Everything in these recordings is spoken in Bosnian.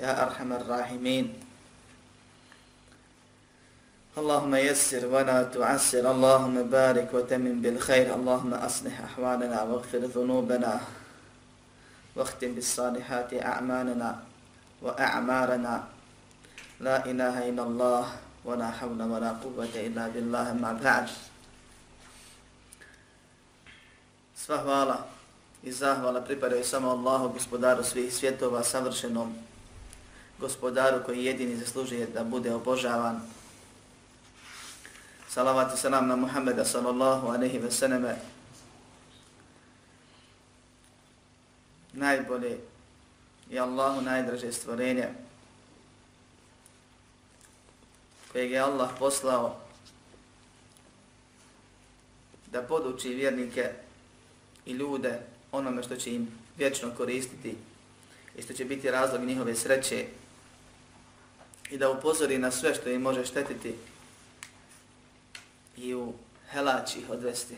يا أرحم الراحمين. اللهم يسر ولا تعسر. اللهم بارك وتمن بالخير. اللهم أصلح أحوالنا واغفر ذنوبنا. واختم بالصالحات أعمالنا وأعمارنا. لا إله إلا الله ولا حول ولا قوة إلا بالله. ما بعد. Sva hvala i zahvala pripadaju samo Allahu, gospodaru svih svjetova, savršenom. Gospodaru koji jedini zaslužuje da bude obožavan. Salavat i salam na Muhammeda sallallahu aleyhi ve sallame. Najbolje i Allahu najdraže stvorenje kojeg je Allah poslao da poduči vjernike i ljude onome što će im vječno koristiti i što će biti razlog njihove sreće i da upozori na sve što im može štetiti i u helači odvesti.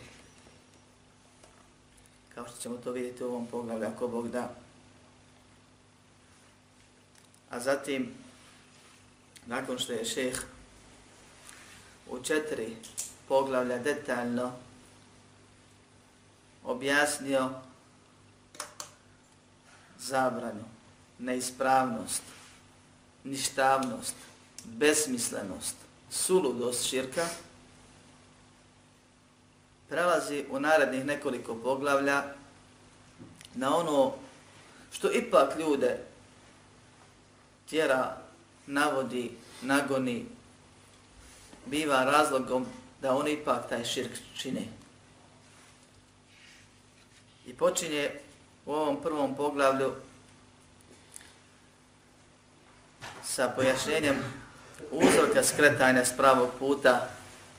Kao što ćemo to vidjeti u ovom poglavlju, ako Bog da. A zatim, nakon što je šeh u četiri poglavlja detaljno objasnio zabranu, neispravnost, ništavnost, besmislenost, suludost širka, prelazi u narednih nekoliko poglavlja na ono što ipak ljude tjera, navodi, nagoni, biva razlogom da oni ipak taj širk čine. I počinje u ovom prvom poglavlju sa pojašnjenjem uzroka skretanja s pravog puta,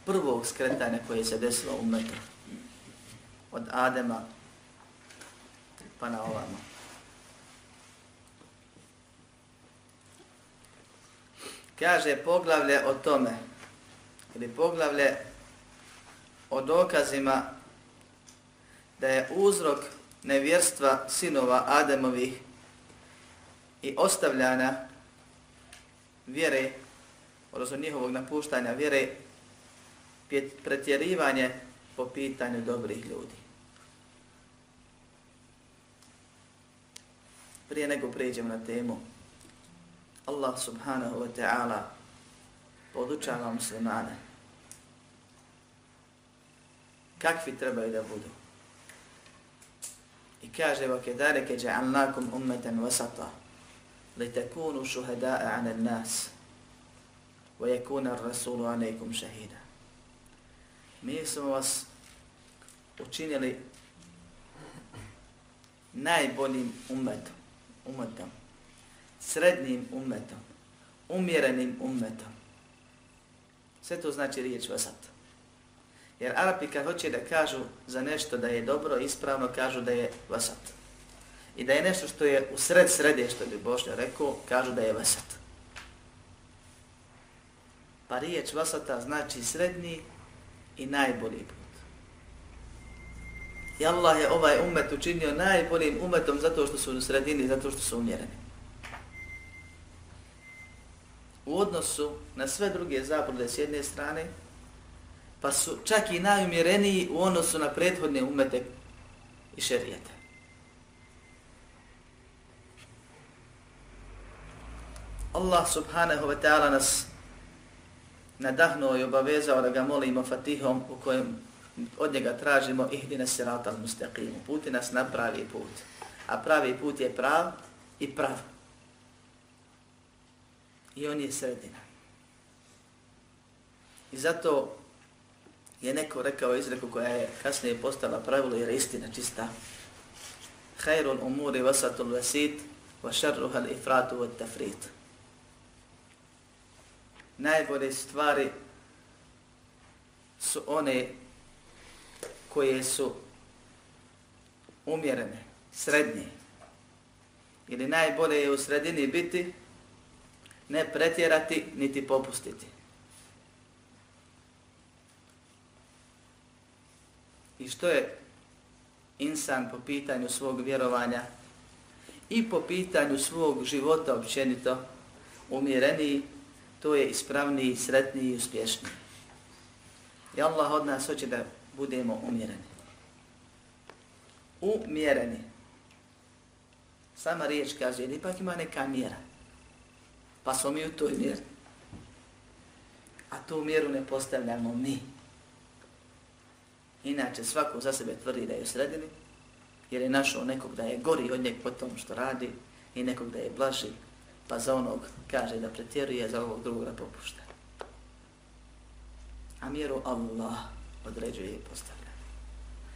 prvog skretanja koje se desilo u metu. Od Adema pa na ovamo. Kaže poglavlje o tome, ili poglavlje o dokazima da je uzrok nevjerstva sinova Ademovih i ostavljanja vjere, odnosno njihovog napuštanja vjere, pretjerivanje po pitanju dobrih ljudi. Prije nego pređemo na temu, Allah subhanahu wa ta'ala podučava muslimane kakvi trebaju da budu. I kaže, وَكَدَارِكَ جَعَلْنَاكُمْ أُمَّةً وَسَطًا لتكونوا شهداء على الناس ويكون الرسول عليكم شهيدا Mi smo vas učinili najboljim umetom, umetom, srednjim umetom, umjerenim umetom. Sve to znači riječ vasat. Jer Arapi kad hoće da kažu za nešto da je dobro, ispravno kažu da je vasat i da je nešto što je u sred srede, što bi Bošnja rekao, kažu da je vasat. Pa riječ vasata znači srednji i najbolji put. I Allah je ovaj umet učinio najboljim umetom zato što su u sredini, zato što su umjereni. U odnosu na sve druge zaborde s jedne strane, pa su čak i najumjereniji u odnosu na prethodne umete i šerijete. Allah subhanahu wa ta'ala nas nadahnuo i obavezao da ga molimo fatihom u kojem od njega tražimo ihdina sirata al-mustaqim. Puti nas na pravi put. A pravi put je prav i prav. I on je sredina. I zato je neko rekao izreku koja je kasnije postala pravilo jer je istina čista. Khairul umuri vasatul vasit wa šarruha l-ifratu wa tafrit. Najbolje stvari su one koje su umjerene, srednje. Ili najbolje je u sredini biti, ne pretjerati, niti popustiti. I što je insan po pitanju svog vjerovanja i po pitanju svog života općenito umjereniji, to je ispravniji, sretniji i uspješniji. I Allah od nas hoće da budemo umjereni. Umjereni. Sama riječ kaže, jer ipak ima neka mjera. Pa smo mi u toj mjeri. A tu mjeru ne postavljamo mi. Inače, svako za sebe tvrdi da je u sredini, jer je našao nekog da je gori od njeg po tom što radi i nekog da je blaži, pa za onog kaže da pretjeruje, za ovog drugog da popušta. A mjeru Allah određuje i postavlja.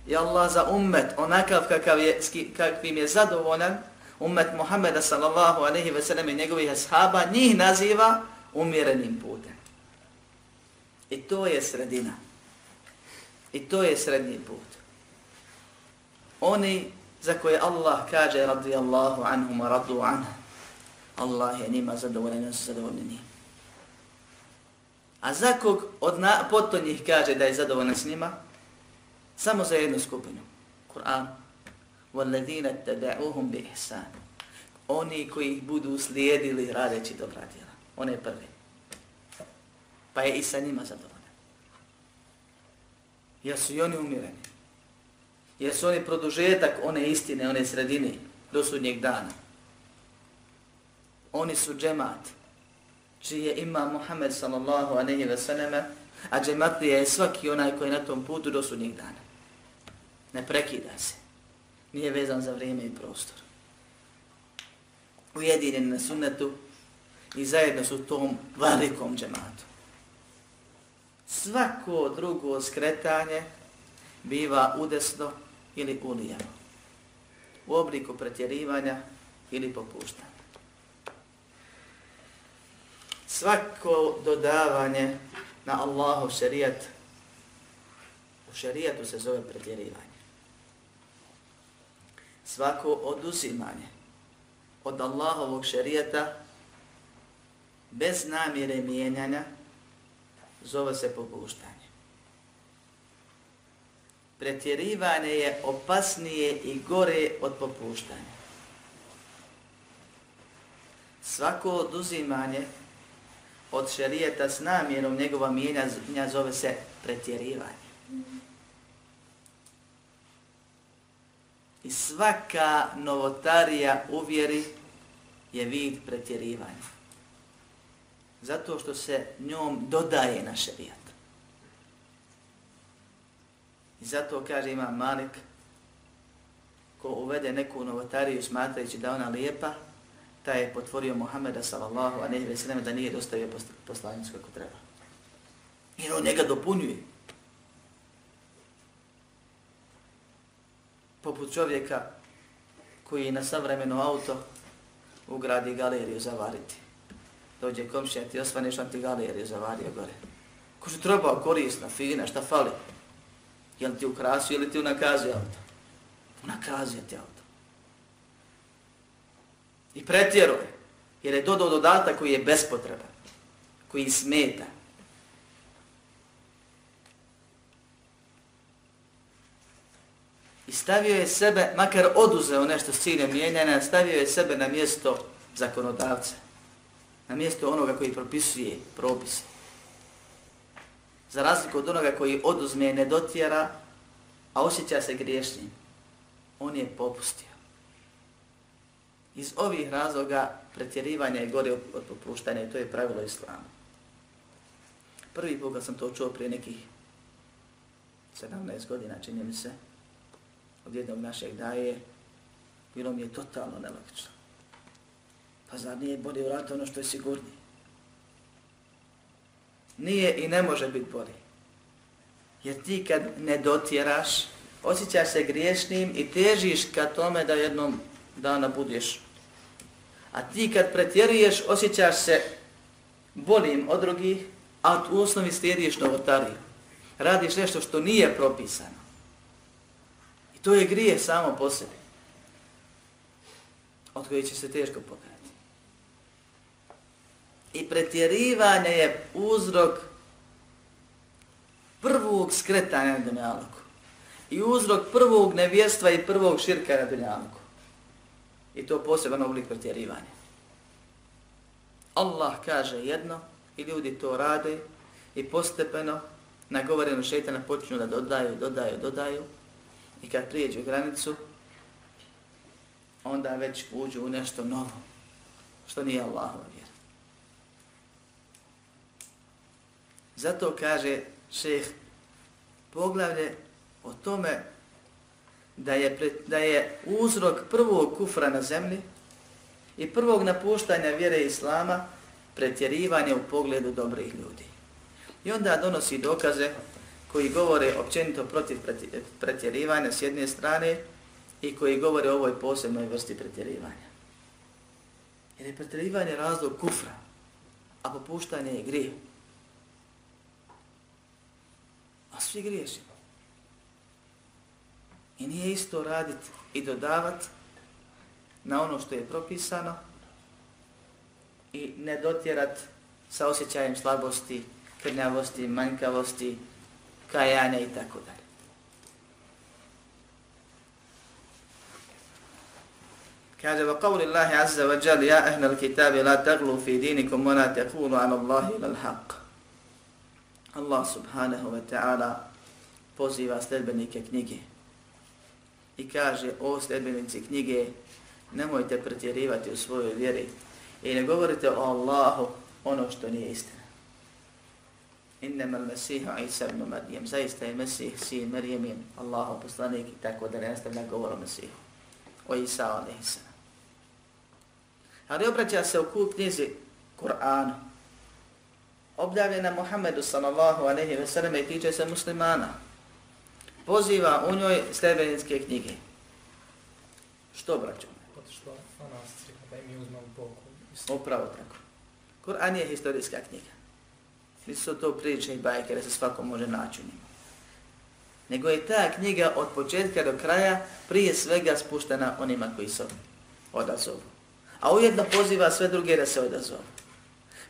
I Allah za ummet, onakav kakav je, kakvim je zadovoljan, ummet Muhammeda sallallahu alaihi ve sellem i njegovih ashaba, njih naziva umjerenim putem. I to je sredina. I to je srednji put. Oni za koje Allah kaže radijallahu anhum radu anhum Allah je njima zadovoljen, oni su zadovoljni njim. A za kog od na, potom njih kaže da je zadovoljan s njima? Samo za jednu skupinu. Kur'an. وَالَّذِينَ تَدَعُوهُمْ بِإِحْسَانِ Oni koji budu slijedili radeći dobra djela. One prvi. Pa je i sa njima zadovoljan. Jer su i oni umireni. Jer su oni produžetak one istine, one sredine do sudnjeg dana. Oni su džemat čiji je ima Muhammed sallallahu aleyhi ve selleme, a džematlija je svaki onaj koji je na tom putu do sudnjeg dana. Ne prekida se. Nije vezan za vrijeme i prostor. Ujedinjen na sunnetu i zajedno su tom velikom džematu. Svako drugo skretanje biva udesno ili ulijano. U obliku pretjerivanja ili popuštanja svako dodavanje na Allahov šerijat, u šerijatu se zove pretjerivanje. Svako oduzimanje od Allahovog šerijata bez namjere mijenjanja zove se popuštanje. Pretjerivanje je opasnije i gore od popuštanja. Svako oduzimanje od šerijeta s namjerom njegova mijenja zove se pretjerivanje. I svaka novotarija u vjeri je vid pretjerivanja. Zato što se njom dodaje na šerijat. I zato kaže ima Malik, ko uvede neku novotariju smatrajući da ona lijepa, taj je potvorio Muhammeda sallallahu a nehi veseleme da nije dostavio poslanicu kako treba. I on njega dopunjuje. Poput čovjeka koji na savremeno auto ugradi galeriju zavariti. Dođe komšija, ti osvaneš, on ti galeriju zavario gore. Ko što treba, korisna, fina, šta fali? Jel ti ukrasio ili ti unakazio auto? Unakazio ti auto. I pretjero je. Jer je dodao dodatak koji je bespotreban. Koji smeta. I stavio je sebe, makar oduzeo nešto s ciljem mijenjanja, stavio je sebe na mjesto zakonodavca. Na mjesto onoga koji propisuje propise. Za razliku od onoga koji oduzme i ne dotjera, a osjeća se griješnim. On je popustio Iz ovih razloga pretjerivanja je gore od popuštanja i to je pravilo islama. Prvi put kad sam to čuo prije nekih 17 godina, čini mi se, od jednog našeg daje, bilo mi je totalno nelogično. Pa zar nije bolje uraditi ono što je sigurnije? Nije i ne može biti bolje. Jer ti kad ne dotjeraš, osjećaš se griješnim i težiš ka tome da jednom dana budeš. A ti kad pretjeruješ, osjećaš se boljim od drugih, a u osnovi slijediš novotariju. Radiš nešto što nije propisano. I to je grije samo po sebi. Od koje će se teško pokajati. I pretjerivanje je uzrok prvog skretanja na dunjaluku. I uzrok prvog nevjestva i prvog širka na dunjaluku. I to poseban oblik pretjerivanja. Allah kaže jedno i ljudi to rade i postepeno na govorenu šeitana počinju da dodaju, dodaju, dodaju i kad prijeđu granicu onda već uđu u nešto novo što nije Allahova vjera. Zato kaže šeh poglavlje o tome da je, pre, da je uzrok prvog kufra na zemlji i prvog napuštanja vjere Islama pretjerivanje u pogledu dobrih ljudi. I onda donosi dokaze koji govore općenito protiv pretjerivanja s jedne strane i koji govore o ovoj posebnoj vrsti pretjerivanja. Jer je pretjerivanje razlog kufra, a popuštanje je grije. A svi griješimo. I nije isto raditi i dodavati na ono što je propisano i ne dotjerat sa osjećajem slabosti, krnjavosti, manjkavosti, kajanja i tako dalje. Kaže va qavli Allahi azza wa jalla ya ahna al-kitabi la taghlu fi dinikum wa la taqulu 'ala Allahi ila l-haq. Allah subhanahu wa ta'ala poziva sledbenike knjige i kaže o sledbenici knjige nemojte pretjerivati u svojoj vjeri i ne govorite o Allahu ono što nije istina. Innama al-Mesiha Isa ibn Marijem. Zaista je Mesih, sin Marijemin, Allahu poslanik i tako da ne nastavlja govor o Mesihu. O Isa a.s. Ali obraća se u kuk knjizi Kur'anu. Objavljena Muhammedu sallallahu alaihi ve sallam i tiče se muslimana. Poziva u njoj sljedeninske knjige. Što braćo? Da Bogu. Upravo tako. Kur'an je historijska knjiga. Nisu to priče i bajke da se svako može naći u njima. Nego je ta knjiga od početka do kraja prije svega spuštena onima koji se odazovu. A ujedno poziva sve druge da se odazovu.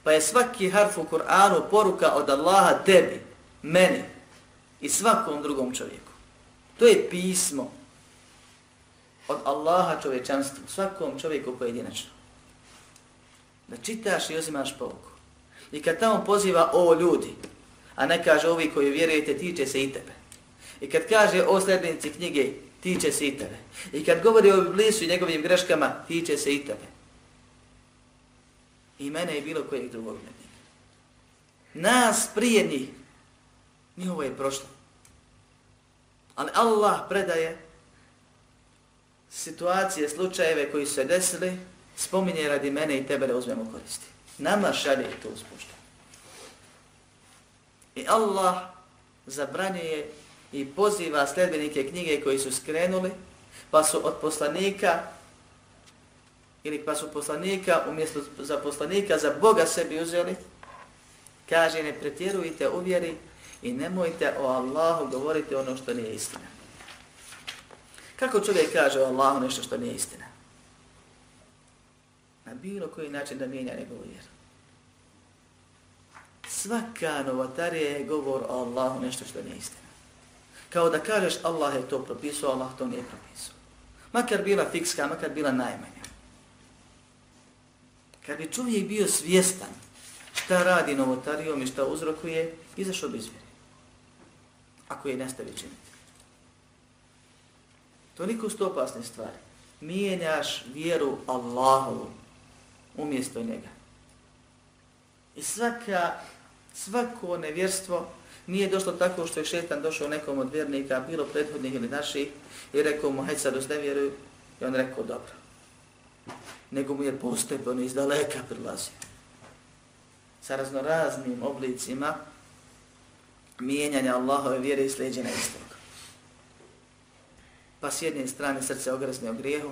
Pa je svaki harf u Kur'anu poruka od Allaha tebi, meni i svakom drugom čovjeku. To je pismo od Allaha čovečanstvu, svakom čovjeku pojedinačno. Da čitaš i uzimaš pouku. I kad tamo poziva o ljudi, a ne kaže ovi koji vjerujete, tiče se i tebe. I kad kaže o sljednici knjige, tiče se i tebe. I kad govori o blisu i njegovim greškama, tiče se i tebe. I mene i bilo kojeg drugog vjernika. Nas prije njih, njihovo je prošlo. Ali Allah predaje situacije, slučajeve koji su se desili, spominje radi mene i tebe da uzmemo koristi. Nama šalje to uspušta. I Allah zabranjuje i poziva sljedbenike knjige koji su skrenuli, pa su od poslanika ili pa su poslanika umjesto za poslanika za Boga sebi uzeli, kaže ne pretjerujte u vjeri i nemojte o Allahu govoriti ono što nije istina. Kako čovjek kaže o Allahu nešto što nije istina? Na bilo koji način da mijenja njegovu vjeru. Svaka novatarija je govor o Allahu nešto što nije istina. Kao da kažeš Allah je to propisao, Allah to nije propisao. Makar bila fikska, makar bila najmanja. Kad bi čovjek bio svjestan šta radi novotarijom i šta uzrokuje, izašao bi izvjeri. Ako je nastavi činiti. To niko su opasne stvari. mijenjaš vjeru Allahovu umjesto njega. I svaka, svako nevjerstvo nije došlo tako što je šetan došao nekom od vjernika, bilo prethodnih ili naših, i rekao mu, hajde sad ne vjeruju, i on rekao, dobro. Nego mu je postepeno iz daleka prilazio. Sa raznoraznim oblicima mijenjanja Allahove vjere i sljeđena istog. Pa s jedne strane srce ogresne o grijehu,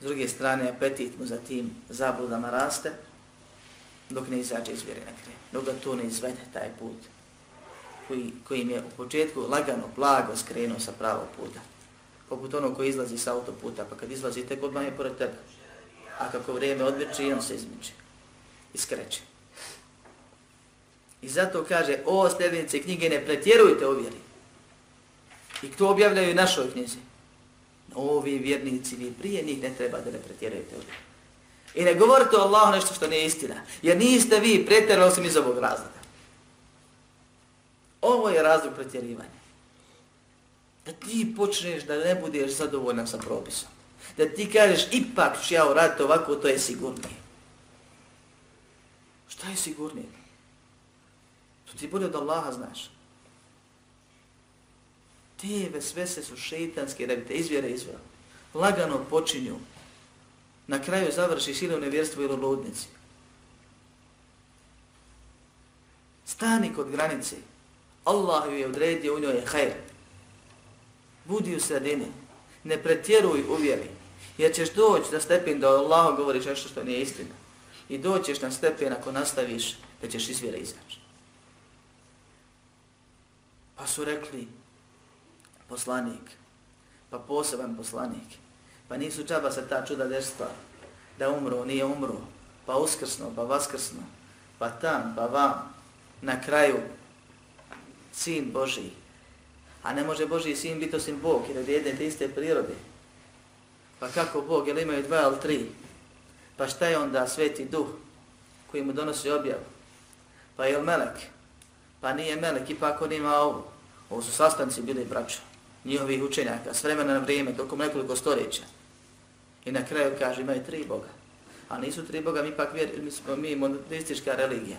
s druge strane apetit mu za tim zabludama raste, dok ne izađe iz vjere na kraj, Dok ga to ne izvede, taj put koji, kojim je u početku lagano, blago skrenuo sa pravog puta. Poput onog koji izlazi sa autoputa, pa kad izlazi tek odmah je pored tebe. A kako vrijeme odveče, on se izmiče. Iskreće. I zato kaže, o sljednice knjige, ne pretjerujte o vjeri. I to objavljaju i našoj knjizi. Ovi vjernici, vi prije njih ne treba da ne pretjerujete o vjeri. I ne govorite o Allahu nešto što nije istina. Jer niste vi pretjerali osim iz ovog razloga. Ovo je razlog pretjerivanja. Da ti počneš da ne budeš zadovoljan sa propisom. Da ti kažeš, ipak ću ja uraditi ovako, to je sigurnije. Šta je sigurnije? To ti bolje od Allaha znaš. Te vesvese su šeitanske da bi te izvjere izvjela. Lagano počinju. Na kraju završiš ili u nevjerstvu ili u ludnici. Stani kod granice. Allah ju je odredio, u njoj je hajr. Budi u sredini. Ne pretjeruj u vjeri. Jer ćeš doći na stepen da Allah govoriš nešto što nije istina. I doćeš na stepen ako nastaviš da ćeš iz vjere izaći. Pa su rekli poslanik, pa poseban poslanik, pa nisu čaba se ta čuda desila, da umro, nije umro, pa uskrsno, pa vaskrsno, pa tam, pa vam, na kraju sin Boži. A ne može Boži sin biti osim Bog, jer je jedne te iste prirode. Pa kako Bog, jer imaju dva ili tri? Pa šta je onda sveti duh koji mu donosi objavu? Pa je li melek? Pa nije melek, ipak on ima ovu. Ovo su sastanci bili braća, njihovih učenjaka, s vremena na vrijeme, tokom nekoliko stoljeća. I na kraju kaže, imaju tri Boga. A nisu tri Boga, mi ipak vjer, mi smo mi monoteistička religija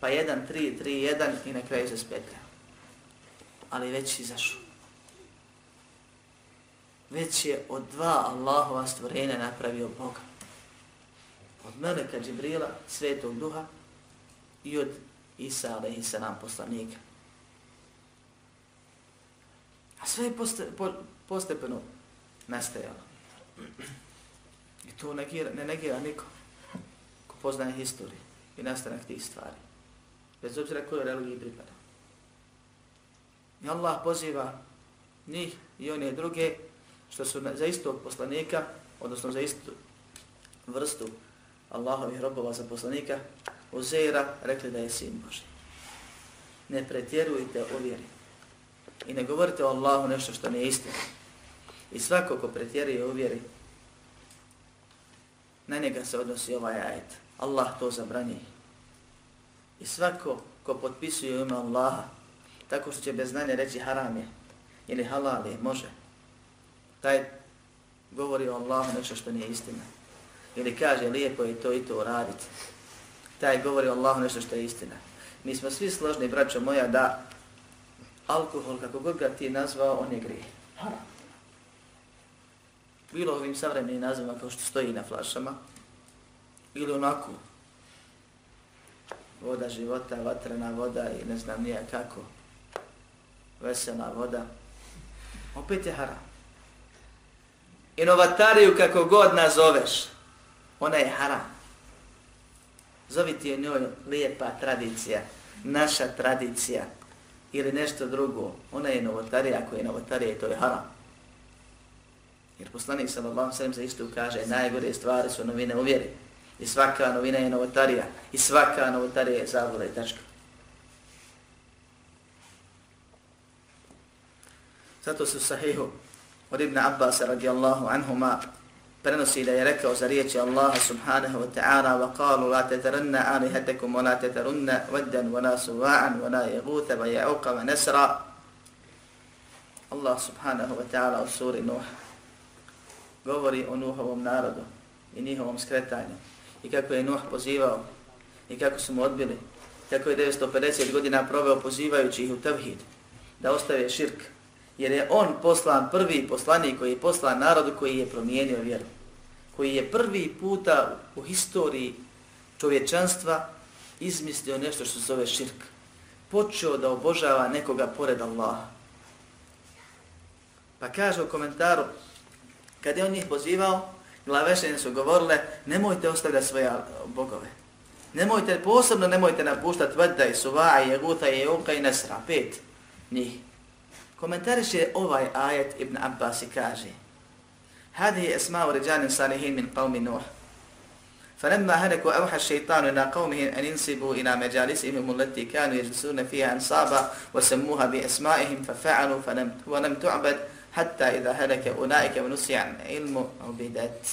pa jedan, tri, tri, jedan i na kraju se spetra. Ali već izašao. Već je od dva Allahova stvorenja napravio Boga. Od Meleka Džibrila, svetog duha, i od Isa, alaihi salam, poslanika. A sve je poste, po, postepeno nastajalo. I to negira, ne negira niko ko poznaje historiju i nastanak tih stvari bez obzira kojoj religiji pripada. I Allah poziva njih i one druge što su za istog poslanika, odnosno za istu vrstu Allahovih robova za poslanika, Uzeira rekli da je sin Boži. Ne pretjerujte u vjeri. I ne govorite o Allahu nešto što nije istina. I svako ko pretjeruje u vjeri, na njega se odnosi ovaj ajet. Allah to zabrani. I svako ko potpisuje ime Allaha, tako što će bez znanja reći haram je, ili halal je, može. Taj govori o Allahu nešto što nije istina. Ili kaže lijepo je to i to uraditi. Taj govori Allahu nešto što je istina. Mi smo svi složni, braćo moja, da alkohol, kako god ga ti nazvao, on je grije. Haram. Bilo ovim savremenim nazivima kao što stoji na flašama, ili onako, voda života, vatrena voda i ne znam nije kako, vesela voda, opet je haram. Inovatariju kako god nazoveš, ona je haram. Zovite je njoj lijepa tradicija, naša tradicija ili nešto drugo. Ona je novotarija, ako je novotarija, to je haram. Jer poslanik sallallahu sallam za istu kaže, najgore stvari su novine u vjeri. I svaka novina je novotarija. I svaka novotarija je zabluda i tačka. Zato su sahihu od Ibn Abbas radijallahu anhuma prenosi da je rekao za riječi Allaha subhanahu wa ta'ala wa qalu la tetaranna alihatakum wa la tatarunna waddan wa la suva'an wa la yaguta wa ya'uqa wa nasra. Allah subhanahu wa ta'ala u suri Nuh govori o Nuhovom narodu i njihovom skretanju i kako je Nuh pozivao i kako su mu odbili, kako je 950 godina proveo pozivajući ih u tevhid, da ostave širk, jer je on poslan prvi poslanik koji je poslan narodu koji je promijenio vjeru, koji je prvi puta u historiji čovječanstva izmislio nešto što se zove širk. Počeo da obožava nekoga pored Allaha. Pa kaže u komentaru, kad je on njih pozivao, glavešenje su govorile, nemojte ostavljati svoje bogove. Nemojte, posebno nemojte napuštati Vada i Suva i Jeguta i Jeuka i Nesra, pet njih. Komentariš je ovaj ajet Ibn Abbas i kaže, Je esma'u ređanin salihin min qavmi Nuh. فلما هلكوا أوحى الشيطان إلى قومهم أن ينسبوا إلى مجالسهم التي كانوا يجلسون فيها أنصابا وسموها بأسمائهم ففعلوا فلم ولم تعبد حتى إذا هلك أولئك ونسي عن علم عبدت.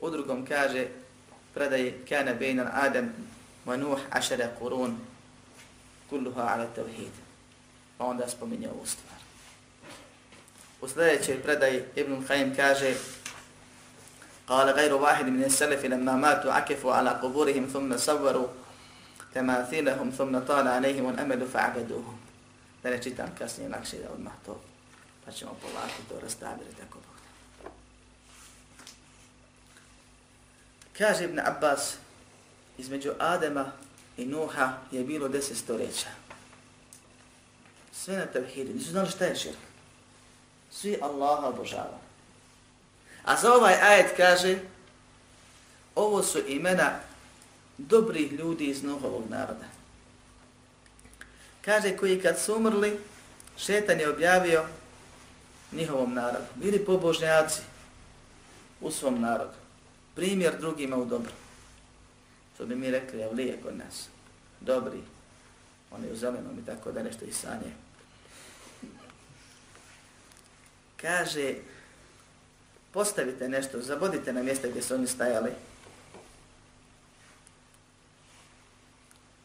U drugom kaže, predaj kana bejna Adam wa Nuh ašara kurun kulluha ala tevhid. Pa onda. U sljedećoj predaj Ibn Khayyim kaže قال غير واحد من السلف لما ماتوا عكفوا على قبورهم ثم صوروا تماثيلهم ثم طال عليهم الأمل فعبدوهم. Da ne čitam kasnije, lakše da odmah to, pa ćemo polako to rastaviti tako Bog. Kaže Ibn Abbas, između Adema i Nuha je bilo deset stoljeća. Sve na tevhidu, nisu znali šta je širk. Svi Allaha obožava. A za ovaj ajet kaže, ovo su imena dobrih ljudi iz Nuhovog naroda. Kaže, koji kad su umrli, šetan je objavio njihovom narodu. Bili pobožnjaci u svom narodu. Primjer drugima u dobro. Što bi mi rekli, je vlije kod nas. Dobri. Oni u zelenom i tako da nešto i sanje. Kaže, postavite nešto, zabodite na mjesto gdje su oni stajali.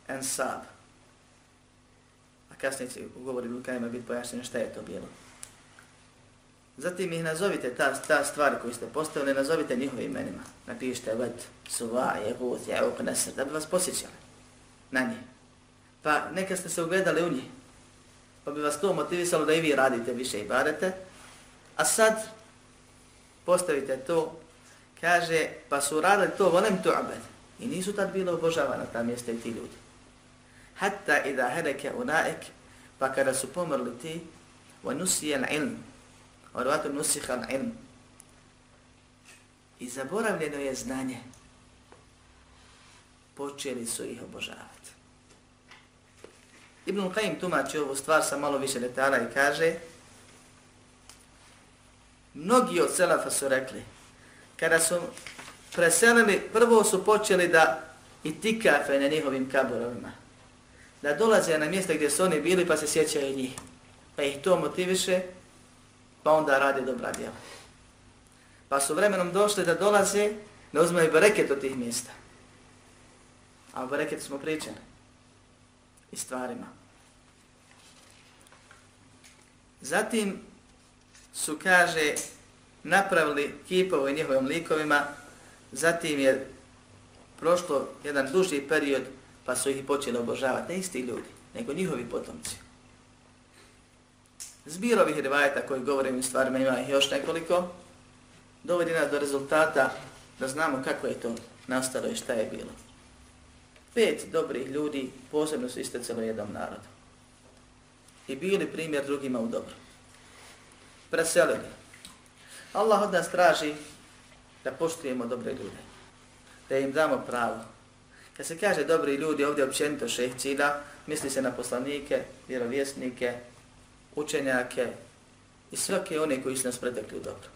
Ensab. A kasnije će u govori Lukajima biti pojašnjeno šta je to bilo. Zatim ih nazovite ta, ta stvar koju ste postavili, nazovite njihovim imenima. Napišite vet, Suva, jehut, Jehuk, nasr, da bi vas posjećali na nje. Pa neka ste se ugledali u njih, pa bi vas to motivisalo da i vi radite više i barete. A sad postavite to, kaže, pa su radili to, volem tu'bed. I nisu tad bilo obožavana ta mjesta i ti ljudi. Hatta i da hedeke unaek, pa kada su pomrli ti, wa nusijen ilm, Orvatu nusihan ilm. I zaboravljeno je znanje. Počeli su ih obožavati. Ibn Qayyim tumači ovu stvar sa malo više detalja i kaže Mnogi od selefa su rekli kada su preselili, prvo su počeli da i tikafe na njihovim kaborovima. Da dolaze na mjesta gdje su oni bili pa se sjećaju njih. Pa ih to motiviše pa onda rade dobra djela. Pa su vremenom došli da dolaze, da uzmaju bereket od tih mjesta. A o bereketu smo pričali. I stvarima. Zatim su, kaže, napravili kipove njihovim likovima, zatim je prošlo jedan duži period, pa su ih počeli obožavati, ne isti ljudi, nego njihovi potomci. Zbir ovih rivajeta koji govorim u stvarima ima ih još nekoliko, dovodi nas do rezultata da znamo kako je to nastalo i šta je bilo. Pet dobrih ljudi posebno su isticalo jednom narodu. I bili primjer drugima u dobro. Preselili. Allah od nas traži da poštujemo dobre ljude. Da im damo pravo. Kad se kaže dobri ljudi, ovdje općenito šeh cilja, misli se na poslanike, vjerovjesnike, učenjake i svake one koji su nas pretekli u dobro.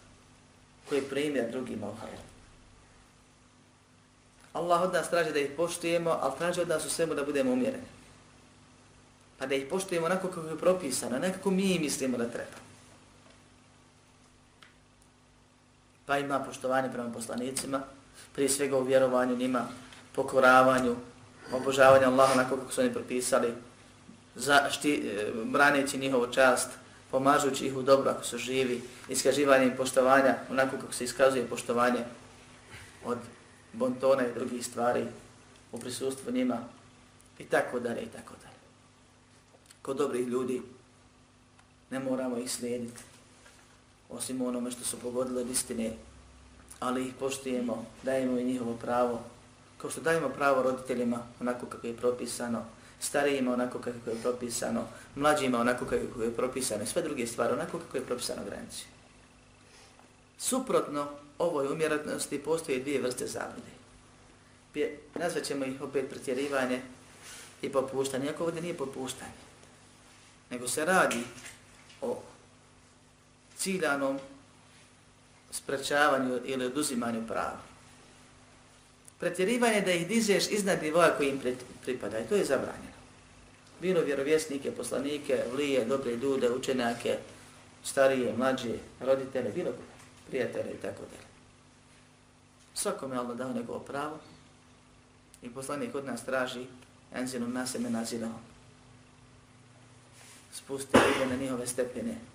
Koji primjer drugima u hajru. Allah od nas traži da ih poštujemo, ali traži od nas u svemu da budemo umjereni. Pa da ih poštujemo onako kako je propisano, nekako mi mislimo da treba. Pa ima poštovanje prema poslanicima, prije svega u vjerovanju njima, pokoravanju, obožavanju Allaha onako kako su oni propisali, za šti, e, braneći njihovu čast, pomažući ih u dobro ako su živi, iskaživanjem poštovanja, onako kako se iskazuje poštovanje od bontona i drugih stvari u prisustvu njima i tako dalje i tako dalje. Kod dobrih ljudi ne moramo ih slijediti osim onome što su pogodile od istine, ali ih poštujemo, dajemo i njihovo pravo, kao što dajemo pravo roditeljima onako kako je propisano, starijima onako kako je propisano, mlađima onako kako je propisano i sve druge stvari onako kako je propisano granici. Suprotno ovoj umjeratnosti postoje dvije vrste zablude. Nazvat ćemo ih opet pretjerivanje i popuštanje, iako ovdje nije popuštanje, nego se radi o ciljanom sprečavanju ili oduzimanju prava. Pretjerivanje da ih dižeš iznad nivoa koji im pripada i to je zabranjeno. Bilo vjerovjesnike, poslanike, vlije, dobre ljude, učenjake, starije, mlađe, roditele, bilo prijatelje i tako dalje. Svakom je Allah dao njegovo pravo i poslanik od nas traži enzinu naseme nazidao. Spusti ljude na njihove stepene.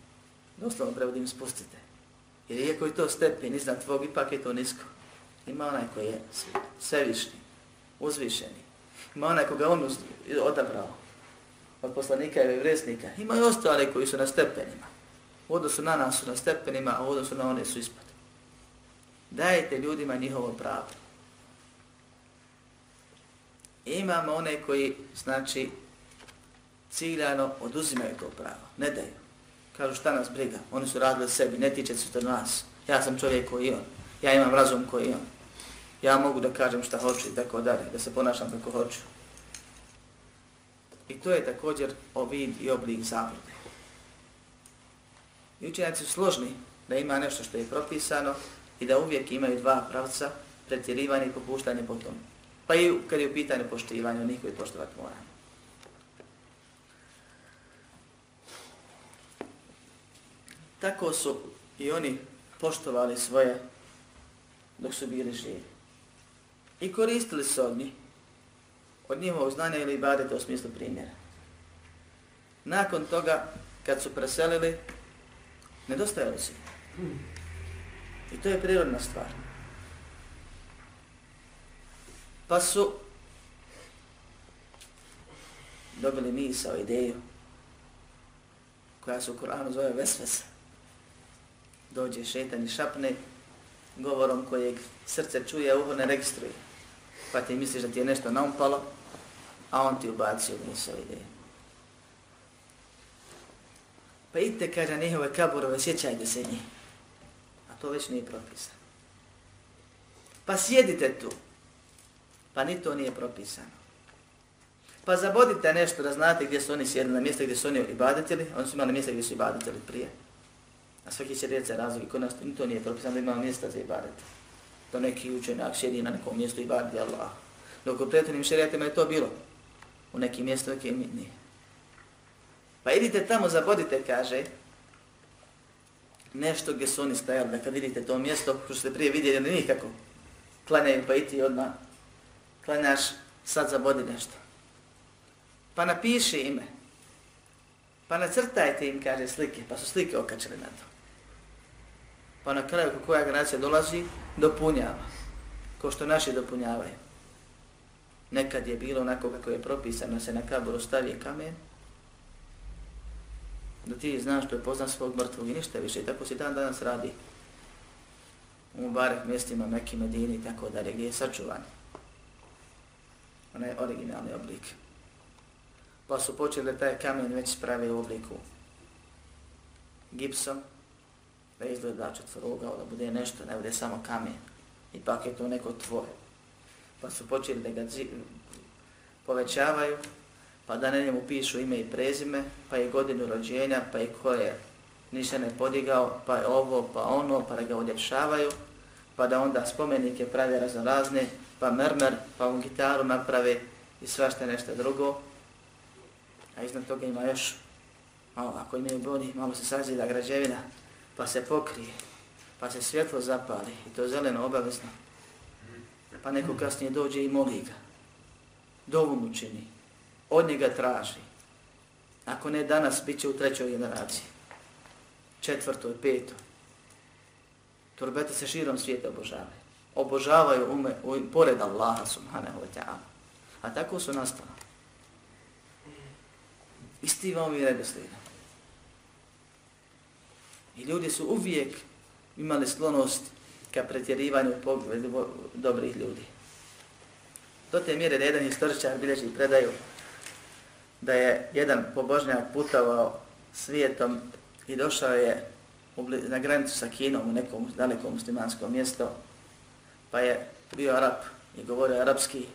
Doslovno prevodim spustite. Jer iako je to stepen iznad tvog, ipak je to nisko. Ima onaj koji je svevišnji, uzvišeni. Ima onaj koga on odabrao od poslanika i vresnika. Ima i ostale koji su na stepenima. U odnosu na nas su na stepenima, a u odnosu na one su ispod. Dajte ljudima njihovo pravo. Imamo one koji, znači, ciljano oduzimaju to pravo. Ne daju. Kažu šta nas briga. Oni su radili sebi, ne tiče se to nas. Ja sam čovjek koji on. Ja imam razum koji on. Ja mogu da kažem šta hoću i tako dalje, da se ponašam kako hoću. I to je također ovid i oblik zablude. I učenjaci su složni da ima nešto što je propisano i da uvijek imaju dva pravca, pretjerivanje i popuštanje potom. Pa i kad je u pitanju poštivanja, onih koji poštovati moramo. Tako su i oni poštovali svoje dok su bili živi. I koristili se od njih, od njihovog znanja ili ibadeta u smislu primjera. Nakon toga, kad su preselili, nedostajali su. I to je prirodna stvar. Pa su dobili misao, ideju, koja se u Koranu zove Vesvesa. Dođe šetan i šapne, govorom kojeg srce čuje, uho ne registruje. Pa ti misliš da ti je nešto naumpalo, a on ti ubacio misao ideje. Pa idite, kaže, njihove kaburove, sjećajte se njih. A to već nije propisano. Pa sjedite tu. Pa ni to nije propisano. Pa zabodite nešto da znate gdje su oni sjedili, na mjesto gdje su oni ibadetili. Oni su imali mjesto gdje su ibadetili prije. A svaki će reći razlog i kod nas to nije propisano da ima mjesta za ibadet. To neki učenjak sjedi na nekom mjestu ibadeti Allah. Dok u prethodnim šerijatima je to bilo. U nekim mjestu, nekim nije. Pa idite tamo, zabodite, kaže, nešto gdje su oni stajali, da kad vidite to mjesto, što ste prije vidjeli, nikako, klanjaju pa iti odmah, klanjaš, sad zabodi nešto. Pa napiši ime, pa nacrtajte im, kaže, slike, pa su slike okačili na to. Pa na kraju, koja generacija dolazi, dopunjava, ko što naši dopunjavaju. Nekad je bilo onako kako je propisano, se na kaboru stavi kamen, da ti znaš što je poznat svog mrtvog i ništa više. I tako se dan danas radi u barek mjestima, Mekke, Medini i tako dalje, gdje je sačuvan. Onaj originalni oblik. Pa su počeli da taj kamen već spravi u obliku gipsom, da izgleda četvorogao, da bude nešto, ne bude samo kamen. Ipak je to neko tvoje. Pa su počeli da ga povećavaju, pa da na njemu pišu ime i prezime, pa je godinu rođenja, pa i ko je ništa ne podigao, pa je ovo, pa ono, pa da ga uljepšavaju, pa da onda spomenike pravi razno razne, pa mermer, pa on gitaru naprave i svašta nešto drugo. A iznad toga ima još, malo, ako imaju bodi, malo se sazida građevina, pa se pokrije, pa se svjetlo zapali i to zeleno obavezno. Pa neko kasnije dođe i moli ga. Dovu mu čini od njega traži. Ako ne danas, bit će u trećoj generaciji. četvrtoj, petoj. Turbete se širom svijeta obožavaju. Obožavaju ume, u, pored Allaha subhanahu wa ta'ala. A tako su nastali. Isti vam je redoslijedom. I ljudi su uvijek imali sklonost ka pretjerivanju pogledu dobrih ljudi. Do te mjere da jedan istoričar bilježi predaju da je jedan pobožnjak putovao svijetom i došao je na granicu sa Kinom u nekom dalekom muslimanskom mjestu, pa je bio Arab i govorio arapski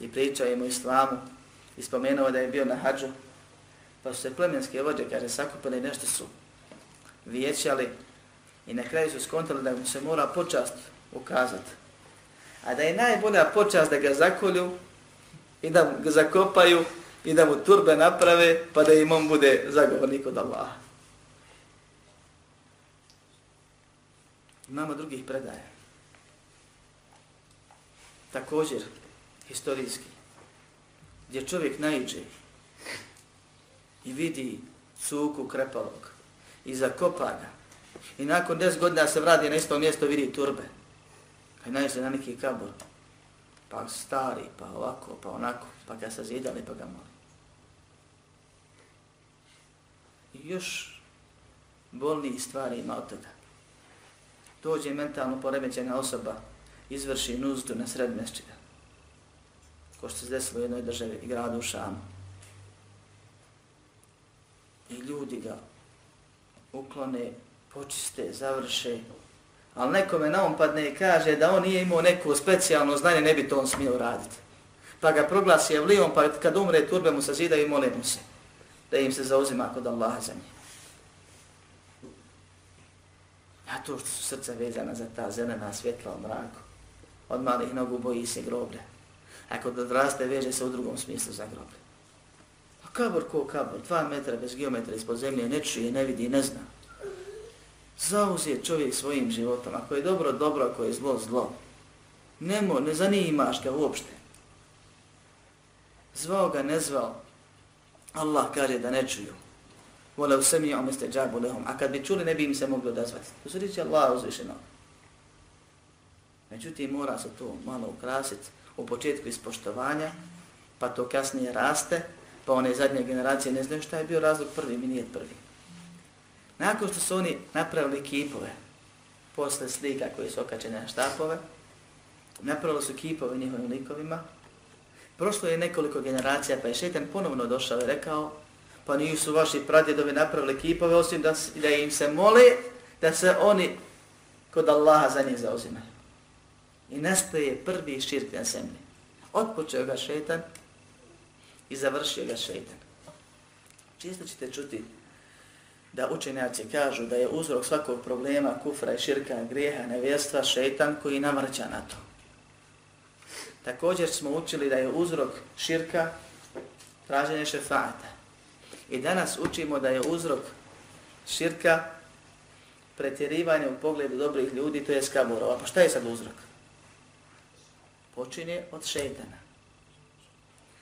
i pričao im o islamu i spomenuo da je bio na hađu, pa su se plemenske vođe, kaže, sakupili nešto su vijećali i na kraju su skontali da mu se mora počast ukazati. A da je najbolja počast da ga zakolju i da ga zakopaju i da mu turbe naprave pa da im on bude zagovornik od Allaha. Imamo drugih predaja. Također, historijski, gdje čovjek najđe i vidi cuku krepalog i zakopa ga i nakon 10 godina se vrati na isto mjesto vidi turbe. Pa Kaj najde na neki kabor. Pa stari, pa ovako, pa onako, pa ga se zidali, pa ga moli. I još bolnijih stvari ima od toga. Dođe mentalno poremećena osoba, izvrši nuzdu na sred mješćina. Ko što se desilo u jednoj državi i gradu u Šamu. I ljudi ga uklone, počiste, završe. Ali nekome na on padne i kaže da on nije imao neko specijalno znanje, ne bi to on smio raditi. Pa ga proglasi evlijom, pa kad umre turbe mu se zida i mole mu se da im se zauzima kod Allaha za njih. Ja to što su srca vezana za ta zelena svjetla u mraku, od malih nogu boji se groblje. A kod odraste veže se u drugom smislu za groblje. Kabor ko kabor, dva metra bez geometra ispod zemlje, ne čuje, ne vidi, ne zna. Zauzije čovjek svojim životom. Ako je dobro, dobro, ako je zlo, zlo. Nemo, ne zanimaš ga uopšte. Zvao ga, ne zvao. Allah kaže da ne čuju. Vole u semi ome ste džabu lehom. A kad bi čuli, ne bi im se mogli odazvati. To se riječi Allah uzvišeno. Međutim, mora se to malo ukrasiti u početku ispoštovanja, pa to kasnije raste, pa one zadnje generacije ne znaju šta je bio razlog prvi, mi nije prvi. Nakon što su oni napravili kipove, posle slika koji su okačene na štapove, napravili su kipove njihovim likovima, prošlo je nekoliko generacija, pa je šetan ponovno došao i rekao, pa nisu vaši pradjedovi napravili kipove, osim da, da im se mole da se oni kod Allaha za njih zauzimaju. I nastaje prvi širk na zemlji. Otpočeo ga šetan i završio ga šeitan. Često ćete čuti da učenjaci kažu da je uzrok svakog problema, kufra i širka, grijeha, nevjestva, šeitan koji namrća na to. Također smo učili da je uzrok širka traženje šefata. I danas učimo da je uzrok širka pretjerivanje u pogledu dobrih ljudi, to je skaburova. Pa šta je sad uzrok? Počinje od šeitana.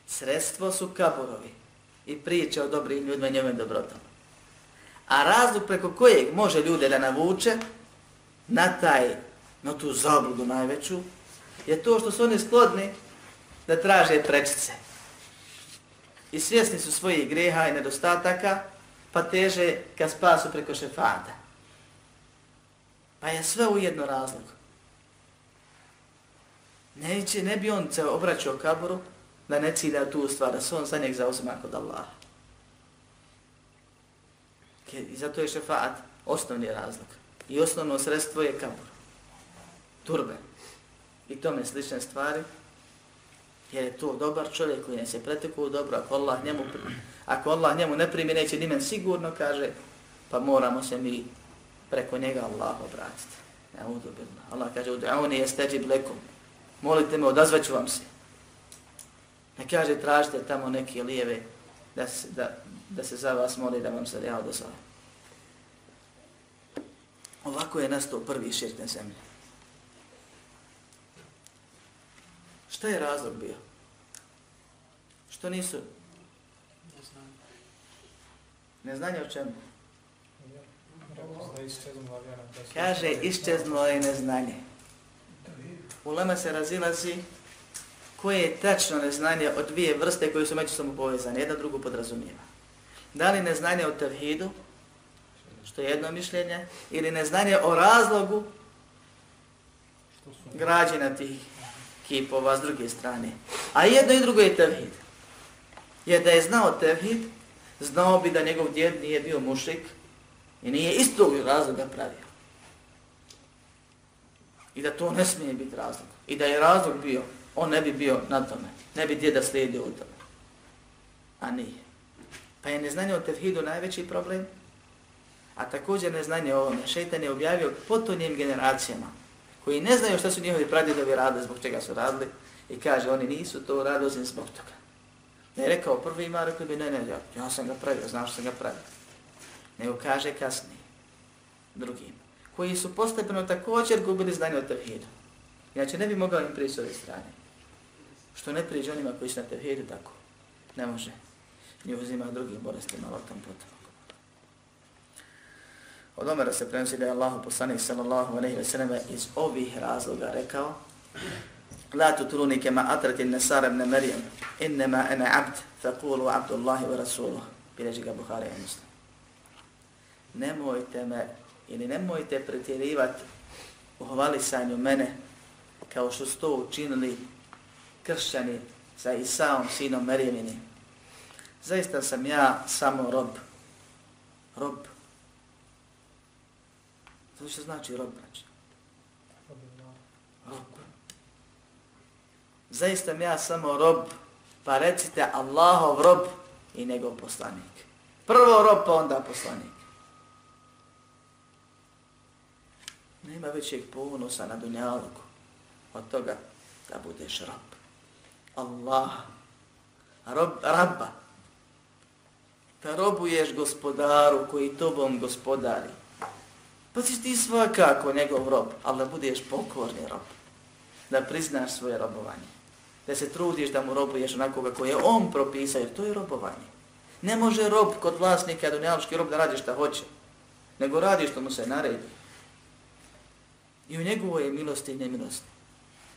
Sredstvo su kaburovi i priče o dobrih ljudima njome dobrotama. A razlog preko kojeg može ljude da navuče na taj, na tu zabludu najveću, je to što su oni sklodni da traže prečice. I svjesni su svojih greha i nedostataka, pa teže ka spasu preko šefata. Pa je sve ujedno razlog. Neće, ne bi on se obraćao kaboru da ne cilja tu stvar, da se on za njeg zauzima kod Allaha. I zato je šefat osnovni razlog. I osnovno sredstvo je kabur. Turbe. I tome slične stvari. Jer je to dobar čovjek koji ne se preteku dobro. Ako Allah njemu, ako Allah njemu ne primi, neće nimen sigurno, kaže, pa moramo se mi preko njega Allah obratiti. Ja udobilno. Allah kaže, ud'auni jesteđib lekum. Molite me, odazvaću vam se. Ne kaže, tražite tamo neke lijeve da se, da, da se za vas moli da vam se ja odazove. Ovako je nastao prvi širk na zemlji. Šta je razlog bio? Što nisu? Neznanje o čemu? Kaže, iščeznulo je neznanje. Ulema se razilazi koje je tačno neznanje od dvije vrste koje su međusobno povezane, jedna drugu podrazumijeva. Da li neznanje o tevhidu, što je jedno mišljenje, ili neznanje o razlogu Što su građena tih kipova s druge strane. A jedno i drugo je tevhid. Jer da je znao tevhid, znao bi da njegov djed nije bio mušik i nije istog razloga pravio. I da to ne smije biti razlog. I da je razlog bio, on ne bi bio na tome. Ne bi djeda slijedio u tome. A nije. Pa je neznanje o tevhidu najveći problem, a također neznanje o ovome. Šeitan je objavio potonjim generacijama koji ne znaju šta su njihovi pradjedovi radili, zbog čega su radili, i kaže, oni nisu to radili osim zbog toga. Ne je rekao prvi ima, rekli bi, ne, ne, ja, ja sam ga pravio, znaš sam ga pravio. Nego kaže kasnije, drugim, koji su postepeno također gubili znanje o tevhidu. Inače, ne bi mogao im prići s ove strane. Što ne prijeđe onima koji su na tevhidu, tako. Ne može. Njih uzima drugim bolestima, lotom potom. Od Omera se prenosi da je Allahu poslanik sallallahu alejhi ve sellem iz ovih razloga rekao: La tutruni kema atrati an-nasara ibn Marijam, inma ana 'abd, faqulu 'abdullahi wa rasuluh. Bileži ga Buhari i Muslim. Nemojte me ili nemojte pretjerivati u hvalisanju mene kao što su to učinili kršćani sa Isaom, sinom Merijemini. Zaista sam ja samo rob. Rob. Zato što znači rob, znači. Rob. Zaista sam ja samo rob, pa recite Allahov rob i njegov poslanik. Prvo rob, pa onda poslanik. Nema većeg ponosa na dunjaluku od toga da budeš rob. Allah. Rob, rabba. Da robuješ gospodaru koji tobom gospodari. Pa si ti svakako njegov rob, ali da budeš pokorni rob. Da priznaš svoje robovanje. Da se trudiš da mu robuješ onako kako je on propisao, jer to je robovanje. Ne može rob kod vlasnika, dunjaloški rob, da radi šta hoće. Nego radi što mu se naredi. I u njegovoj je milosti i nemilosti.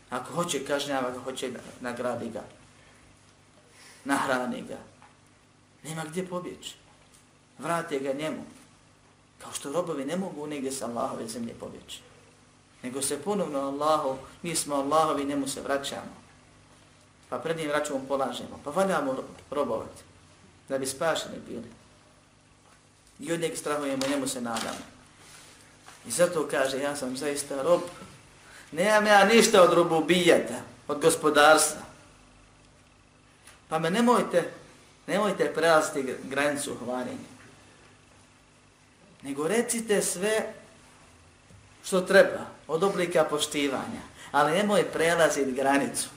Ako hoće kažnjava ga, hoće nagradi ga. Nahrani ga. Nema gdje pobjeći. Vrate ga njemu. Kao što robovi ne mogu negdje sa Allahove zemlje pobjeći. Nego se ponovno Allahu, mi smo Allahovi, njemu se vraćamo. Pa pred njim računom polažemo. Pa valjamo robovati. Da bi spašeni bili. I od njeg strahujemo, njemu se nadamo. I zato kaže, ja sam zaista rob. Nemam ja ništa od rububijeta, od gospodarstva. Pa me nemojte, nemojte prelaziti granicu hvaljenja. Nego recite sve što treba od oblika poštivanja. Ali nemoj prelaziti granicu.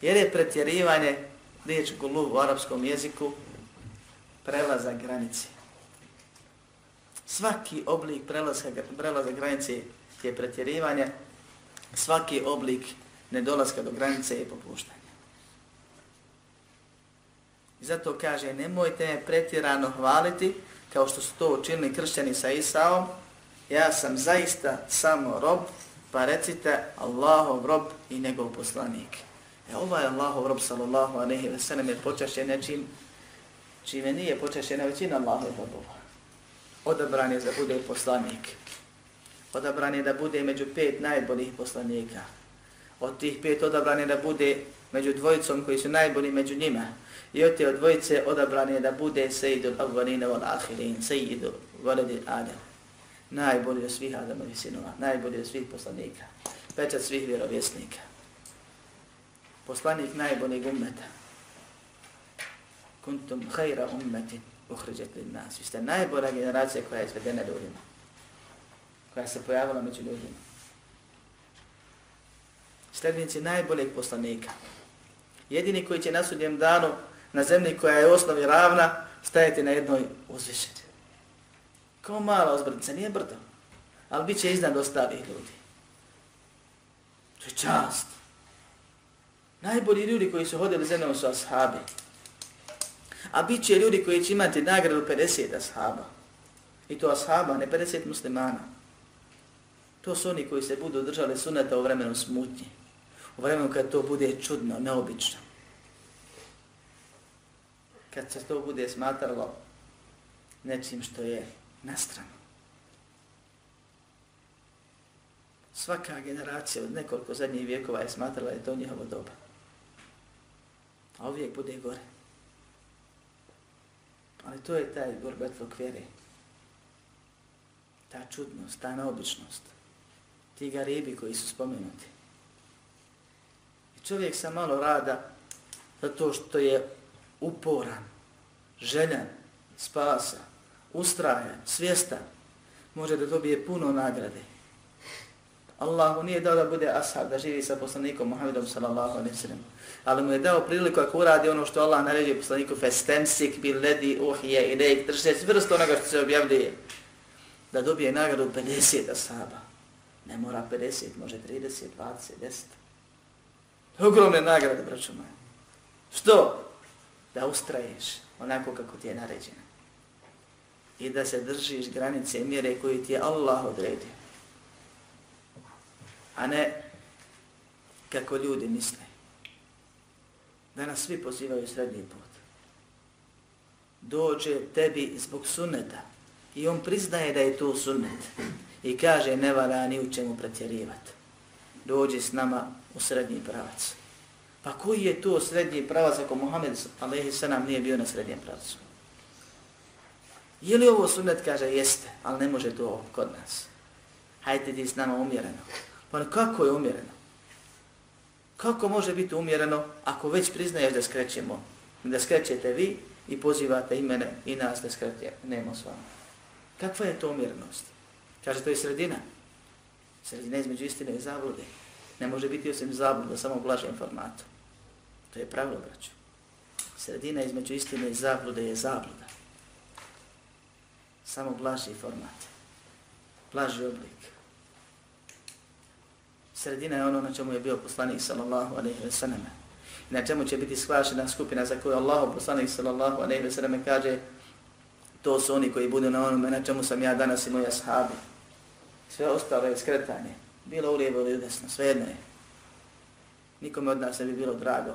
Jer je pretjerivanje, riječ gulu u arapskom jeziku, prelaza granice. Svaki oblik prelaza, prelaza granice je pretjerivanje, svaki oblik nedolaska do granice je popuštanje. I zato kaže, nemojte me pretjerano hvaliti, kao što su to učinili kršćani sa Isaom, ja sam zaista samo rob, pa recite Allahov rob i njegov poslanik. E ovaj Allahov rob, sallallahu aleyhi ve sellem, je počašćen nečim, čime nije počašćena većina Allahov robova. Odabran je da bude poslanik. Odabran je da bude među pet najboljih poslanika. Od tih pet odabran je da bude među dvojicom koji su najbolji među njima. I od te dvojice odabran je da bude sejidul avvalina wal ahirin, sejidul valedi Adam. Najbolji od svih Adamovih sinova, najbolji od svih poslanika, pečat svih vjerovjesnika. Poslanik najboljeg ummeta. Kuntum hajra ummetin uhriđet li nas. Vi ste najbolja generacija koja je izvedena ljudima. Koja se pojavila među ljudima. Slednici najboljeg poslanika. Jedini koji će na sudnjem danu na zemlji koja je osnovi ravna, stajati na jednoj uzvišenju. Kao mala ozbrdica, nije brdo, ali bit će iznad ostalih ljudi. To je čast. Najbolji ljudi koji su hodili zemljom su ashabi. A bit će ljudi koji će imati nagradu 50 ashaba. I to ashaba, ne 50 muslimana. To su oni koji se budu držali suneta u vremenu smutnje. U vremenu kad to bude čudno, neobično. Kad se to bude smatralo nečim što je nastrano. Svaka generacija od nekoliko zadnjih vijekova je smatrala je to njihovo doba. A uvijek bude gore. Ali to je taj gorbetlok vjere. Ta čudnost, ta neobičnost. Ti garibi koji su spomenuti. I čovjek sa malo rada zato što je uporan, željan, spasa, ustrajan, svjestan, može da dobije puno nagrade. Allah mu nije dao da bude ashab, da živi sa poslanikom Muhammedom sallallahu alaihi sallam. Ali mu je dao priliku ako uradi ono što Allah naređuje poslaniku festemsik bil ledi uhije i rejk, drži se vrst onoga što se objavljuje. Da dobije nagradu 50 ashaba. Ne mora 50, može 30, 20, 10. Ogromne nagrade, braćo moje. Što? Da ustraješ onako kako ti je naređeno. I da se držiš granice i mjere koje ti je Allah odredio a ne kako ljudi misle. Da nas svi pozivaju srednji put. Dođe tebi zbog sunneta i on priznaje da je to sunnet i kaže ne vara ni u čemu pretjerivati. Dođe s nama u srednji pravac. Pa koji je to srednji pravac ako Muhammed a.s. nije bio na srednjem pravcu? Je li ovo sunnet? Kaže, jeste, ali ne može to kod nas. Hajde ti s nama umjereno. Pa kako je umjereno? Kako može biti umjereno ako već priznaješ da skrećemo, da skrećete vi i pozivate i mene i nas da skrećemo s vama? Kakva je to umjerenost? Kaže, to je sredina. Sredina između istine i zablude. Ne može biti osim zabluda, samo u blažem formatu. To je pravilo, braću. Sredina između istine i zablude je zabluda. Samo blaži format. Blaži oblik sredina je ono na čemu je bio poslanik sallallahu alejhi ve sallam. Na čemu će biti shvašena skupina za koju Allah poslanik sallallahu alejhi ve sallam kaže to su oni koji budu na onome na čemu sam ja danas i moji ashabi. Sve ostalo je skretanje. Bilo u lijevo ili u desno, sve jedno je. Nikome od nas ne bi bilo drago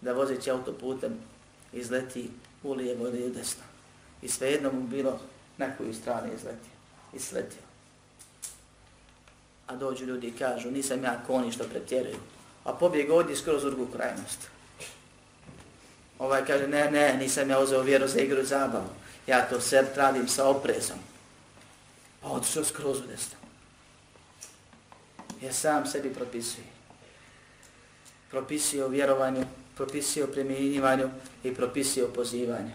da vozeći autoputem izleti u lijevo ili u desno. I sve jedno mu bilo na koju stranu izletio. sletio. a dođu ljudi i kažu nisam ja koni što pretjeruju. A pobjeg ovdje skroz u drugu krajnost. Ovaj kaže ne, ne, nisam ja uzeo vjeru za igru zabavu. Ja to sve radim sa oprezom a otišao skroz u desno. Jer sam sebi propisuje. Propisuje o vjerovanju, propisuje o primjenjivanju i propisuje o pozivanju.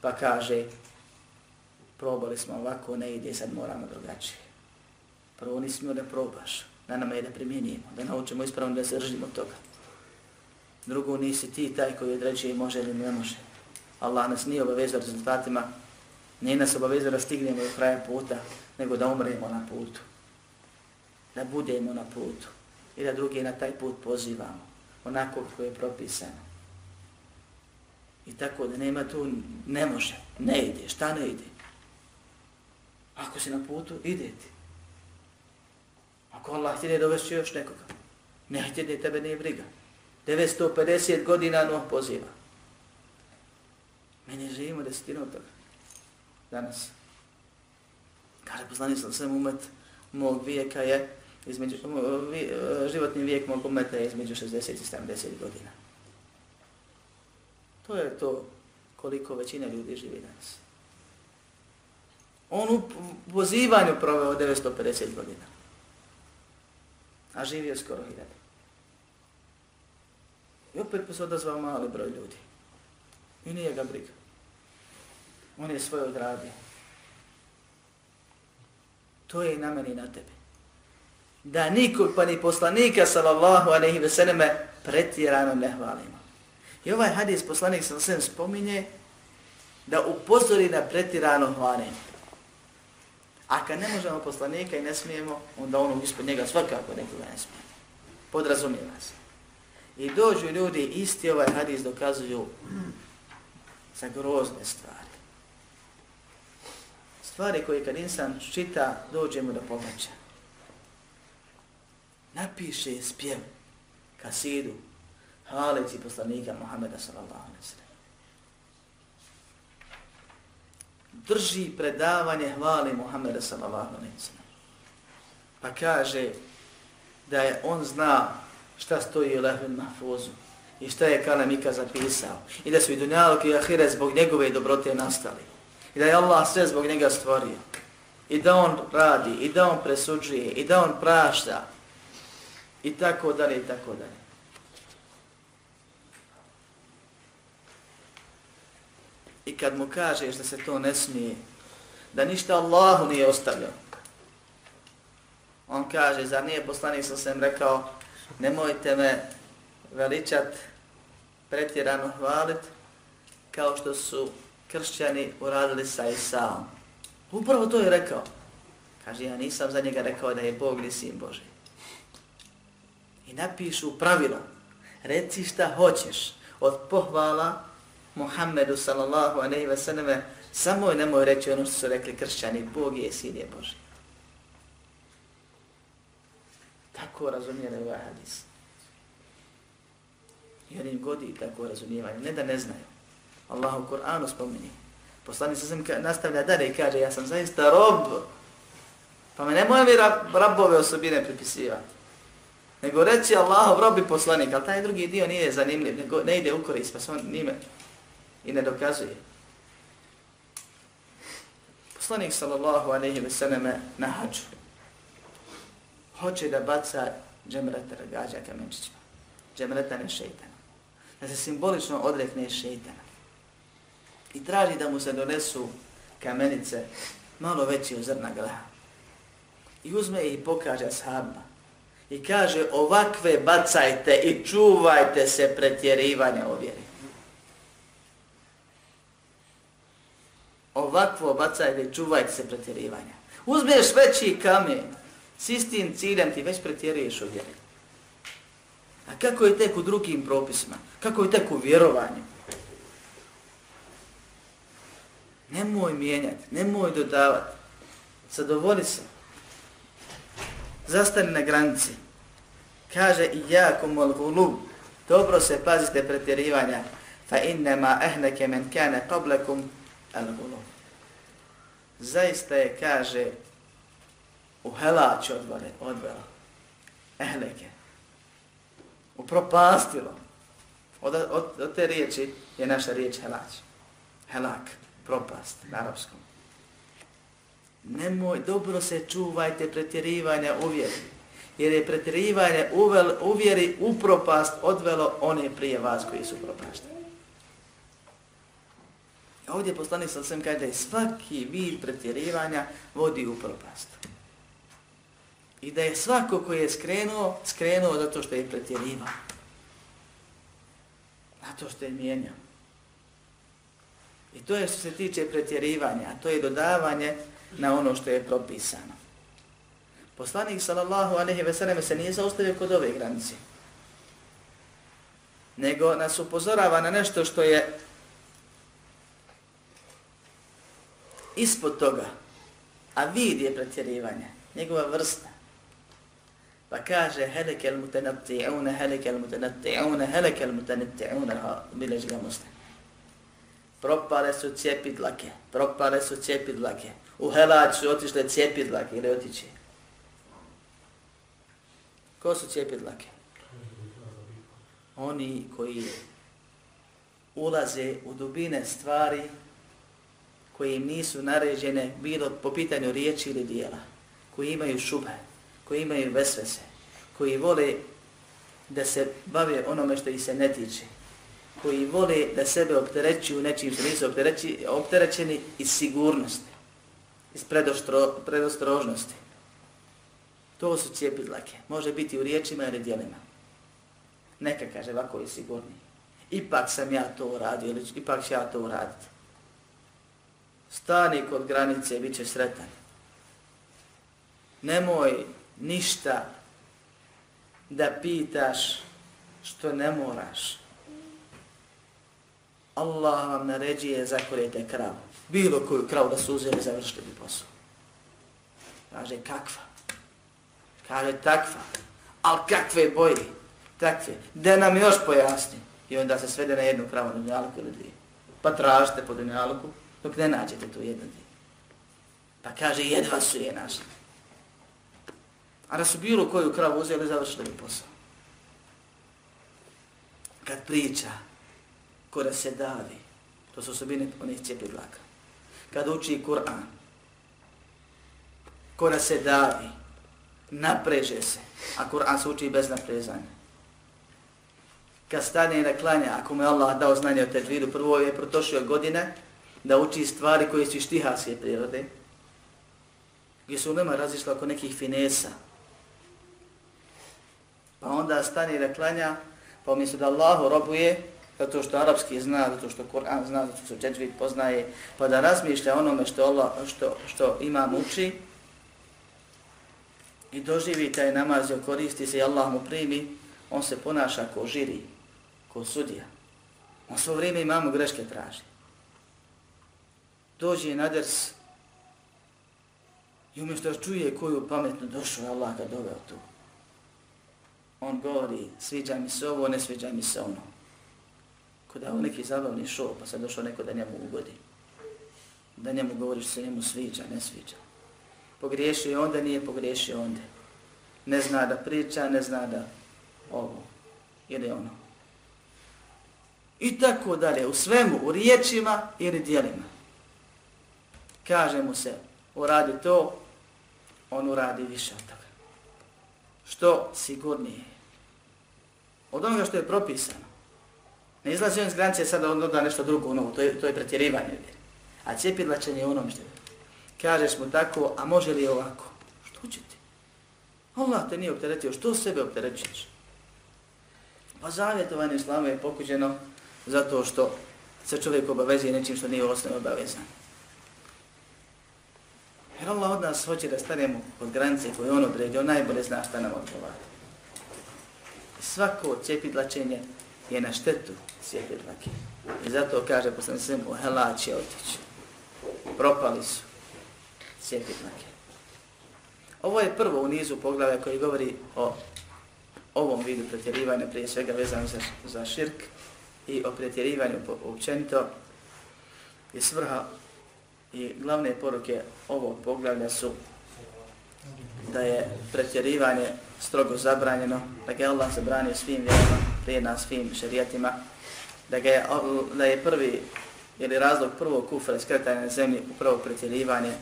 Pa kaže, probali smo ovako, ne ide, sad moramo drugačije. Prvo nisi smio da probaš, na nama je da primjenimo, da naučimo ispravno da se držimo toga. Drugo, nisi ti taj koji određuje može ili ne može. Allah nas nije obavezao rezultatima, nije nas obavezao da stignemo do kraja puta, nego da umremo na putu. Da budemo na putu i da drugi na taj put pozivamo, onako kako je propisano. I tako da nema tu, ne može, ne ide, šta ne ide? Ako si na putu, ide ti. Ako Allah htjede dovesti još nekoga, ne htjede tebe ne briga. 950 godina Nuh poziva. Mi ne živimo desetinu od toga. Danas. Kaže poslanik sam svem umet mog vijeka je između, vi, e, životni vijek mog umeta je između 60 i 70 godina. To je to koliko većina ljudi živi danas. On u pozivanju proveo 950 godina a živio skoro 1000. I opet se odazvao mali broj ljudi. I nije ga briga. On je svoje odradio. To je na meni na tebi. Da nikog pa ni poslanika sallallahu alaihi ve selleme pretjerano ne hvalimo. I ovaj hadis poslanik sallallahu aleyhi spominje da upozori na pretjerano hvalenje. A kad ne možemo poslanika i ne smijemo, onda ono ispod njega svakako nekoga ne smije. Podrazumijeva se. I dođu ljudi, isti ovaj hadis dokazuju za grozne stvari stvari koje kad insan čita, dođe mu da pogađa. Napiše spjev, kasidu, hvaleći poslanika Muhammeda sallallahu alaihi sallam. Drži predavanje hvali Muhammeda sallallahu alaihi sallam. Pa kaže da je on zna šta stoji u lehvin mahfuzu i šta je Kalemika zapisao i da su i Dunjaluk i Ahire zbog njegove dobrote nastali i da je Allah sve zbog njega stvorio i da on radi i da on presuđuje i da on prašta i tako dalje i tako dalje. I kad mu kažeš da se to ne smije, da ništa Allahu nije ostavljao, on kaže, zar nije poslanik sam sam rekao, nemojte me veličat, pretjerano hvalit, kao što su kršćani uradili sa Isaom. Upravo to je rekao. Kaže, ja nisam za njega rekao da je Bog ili sin Boži. I napišu pravilo, reci šta hoćeš od pohvala Muhammedu sallallahu aleyhi ve sallame, samo je nemoj reći ono što su rekli kršćani, Bog je sin je Boži. Tako razumijeli ovaj hadis. I oni godi tako razumijevanje, ne da ne znaju. Allah u Kur'anu spominje. Poslanik se sam nastavlja dalje i kaže, ja sam zaista rob, pa me nemoj mi rab, rabove osobine pripisivati. Nego reći Allahov rob i poslanik, ali taj drugi dio nije zanimljiv, nego ne ide u korist, pa se on nime i ne dokazuje. Poslanik sallallahu alaihi ve sallame na hađu hoće da baca džemreta gađa kamenčićima. džemreta ne šeitana. Da se simbolično odrekne šeitana. I traži da mu se donesu kamenice malo veće od zrna graha. I uzme ih i pokaže sahabima. I kaže ovakve bacajte i čuvajte se pretjerivanja ovjeri. Ovakvo bacajte i čuvajte se pretjerivanja. Uzmeš veći kamen, s istim ciljem ti već pretjeruješ u vjeri. A kako je tek u drugim propisima? Kako je tek u vjerovanju? Nemoj mijenjati, nemoj dodavati. Zadovolji se. Zastani na granici. Kaže i jako mol gulub. Dobro se pazite pretjerivanja. Fa innema ehneke men kane qablakum al gulub. Zaista je, kaže, u helać odvale, odvela. Ehleke. Upropastilo. Od, od, od te riječi je naša riječ helać. Helak, propast na arapskom. Nemoj, dobro se čuvajte pretjerivanja uvjeri. Jer je pretjerivanje uvel, uvjeri u propast odvelo one prije vas koji su propašteni. Ovdje poslanik sa svem kaže da je svaki vid pretjerivanja vodi u propast. I da je svako koji je skrenuo, skrenuo zato što je pretjerivao. Zato što je mijenjao. I to je što se tiče pretjerivanja, to je dodavanje na ono što je propisano. Poslanik sallallahu alejhi ve sellem se nije zaustavio kod ove granice. Nego nas upozorava na nešto što je ispod toga. A vid je pretjerivanje, njegova vrsta. Pa kaže helekel mutanatti'una, helekel mutanatti'una, helekel mutanatti'una, bileži ga muslim. Propale su cijepidlake, propale su cijepidlake. U helač su otišle cijepidlake ili otiće. Ko su cijepidlake? Oni koji ulaze u dubine stvari koje im nisu naređene bilo po pitanju riječi ili dijela, koji imaju šube, koji imaju vesvese, koji vole da se bave onome što ih se ne tiče, koji vole da sebe opterećuju nečim što nisu opterećeni iz sigurnosti, iz predostro, predostrožnosti. To su cijepidlake. Može biti u riječima ili dijelima. Neka kaže ovako je sigurni. Ipak sam ja to uradio ili ipak ću ja to uraditi. Stani kod granice i bit će sretan. Nemoj ništa da pitaš što ne moraš. Allah vam naređuje zakorijete kravu. Bilo koju kravu da su uzeli, završili bi posao. Kaže, kakva? Kaže, takva. Al kakve boje? Takve. Da nam još pojasni. I onda se svede na jednu kravu na dunjaluku ili dvije. Pa tražite po dunjaluku dok ne nađete tu jednu dvije. Pa kaže, jedva su je našli. A da su bilo koju kravu uzeli, završili bi posao. Kad priča, kora se davi, to su osobine onih cijepi vlaka. Kada uči Kur'an, kora se davi, napreže se, a Kur'an se uči bez naprezanja. Kad stane na klanja, ako mu je Allah dao znanje o teđvidu, prvo je protošio godine da uči stvari koje su štiharske prirode, gdje su nema razišla oko nekih finesa. Pa onda stane na klanja, pa umjesto da Allahu robuje, zato što arapski zna, zato što Kur'an zna, zato što teđvid poznaje, pa da razmišlja onome što, Allah, što, što imam uči, i doživi taj namaz i koristi se i Allah mu primi, on se ponaša ko žiri, ko sudija. On svo vrijeme imamo greške traži. Dođe na ders i umjesto da čuje koju pametnu došao je Allah ga doveo tu. On govori, sviđa mi se ovo, ne sviđa mi se ono. Kod da je neki zabavni šov, pa sad došao neko da njemu ugodi. Da njemu govori što se njemu sviđa, ne sviđa pogriješio onda nije pogriješio onda. Ne zna da priča, ne zna da ovo ili ono. I tako dalje, u svemu, u riječima ili dijelima. Kaže mu se, uradi to, on uradi više od toga. Što sigurnije. Od onoga što je propisano. Ne izlazi on iz granice sada on da nešto drugo, ono, to je, to je pretjerivanje. A cijepidlačenje je onom što je kažeš mu tako, a može li ovako? Što će ti? Allah te nije opteretio, što sebe opterećuješ? Pa zavjetovanje islama je pokuđeno zato što se čovjek obavezuje nečim što nije osnovno obavezan. Jer Allah od nas hoće da stanemo pod granice koje on odredio, najbolje zna šta nam odgovara. Svako cijepidlačenje je na štetu cijepidlake. I zato kaže poslan svemu, hela će otići. Propali su sjetitnake. Ovo je prvo u nizu poglavlja koji govori o ovom vidu pretjerivanja, prije svega vezano za, za širk i o pretjerivanju općenito i svrha i glavne poruke ovog poglavlja su da je pretjerivanje strogo zabranjeno, da ga je Allah zabranio svim vjerama, prije nas svim šerijatima, da, ga je, da je prvi ili razlog prvog kufra skretanja na zemlji upravo pretjerivanje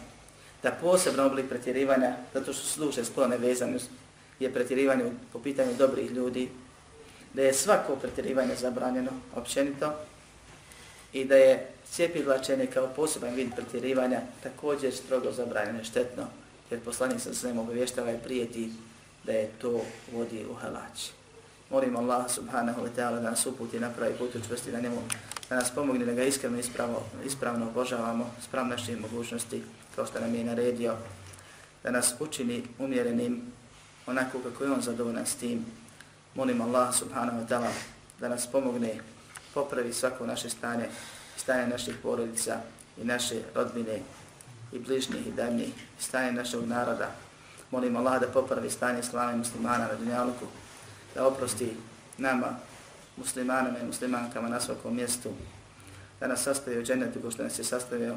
da posebno oblik pretjerivanja, zato što su duše sklone vezane, je pretjerivanje po pitanju dobrih ljudi, da je svako pretjerivanje zabranjeno općenito i da je cijepidlačenje kao poseban vid pretjerivanja također strogo zabranjeno štetno, jer poslanik sa svem obavještava i prijeti da je to vodi u halači. Molim Allah subhanahu wa ta'ala da nas uputi na pravi put učvrsti na njemu, da nas pomogne da ga iskreno ispravno, ispravno obožavamo, sprav naše mogućnosti, kao što nam je naredio, da nas učini umjerenim onako kako je on zadovoljan s tim. Molim Allah subhanahu wa ta'ala da nas pomogne popravi svako naše stanje, stanje naših porodica i naše rodbine i bližnjih i daljnjih, stanje našeg naroda. Molim Allah da popravi stanje slave muslimana na dunjaluku, da oprosti nama, muslimanima i muslimankama na svakom mjestu, da nas sastavi u dženetu ko što nas je sastavio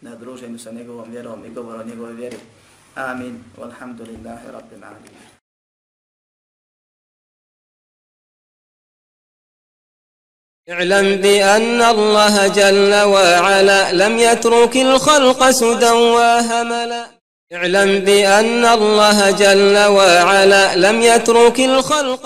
na druženju sa njegovom vjerom i govorom o njegove vjeri. Amin. Walhamdulillahi rabbil alamin. اعلم بأن الله جل وعلا لم يترك الخلق سدى وهملا اعلم بأن الله جل وعلا لم يترك الخلق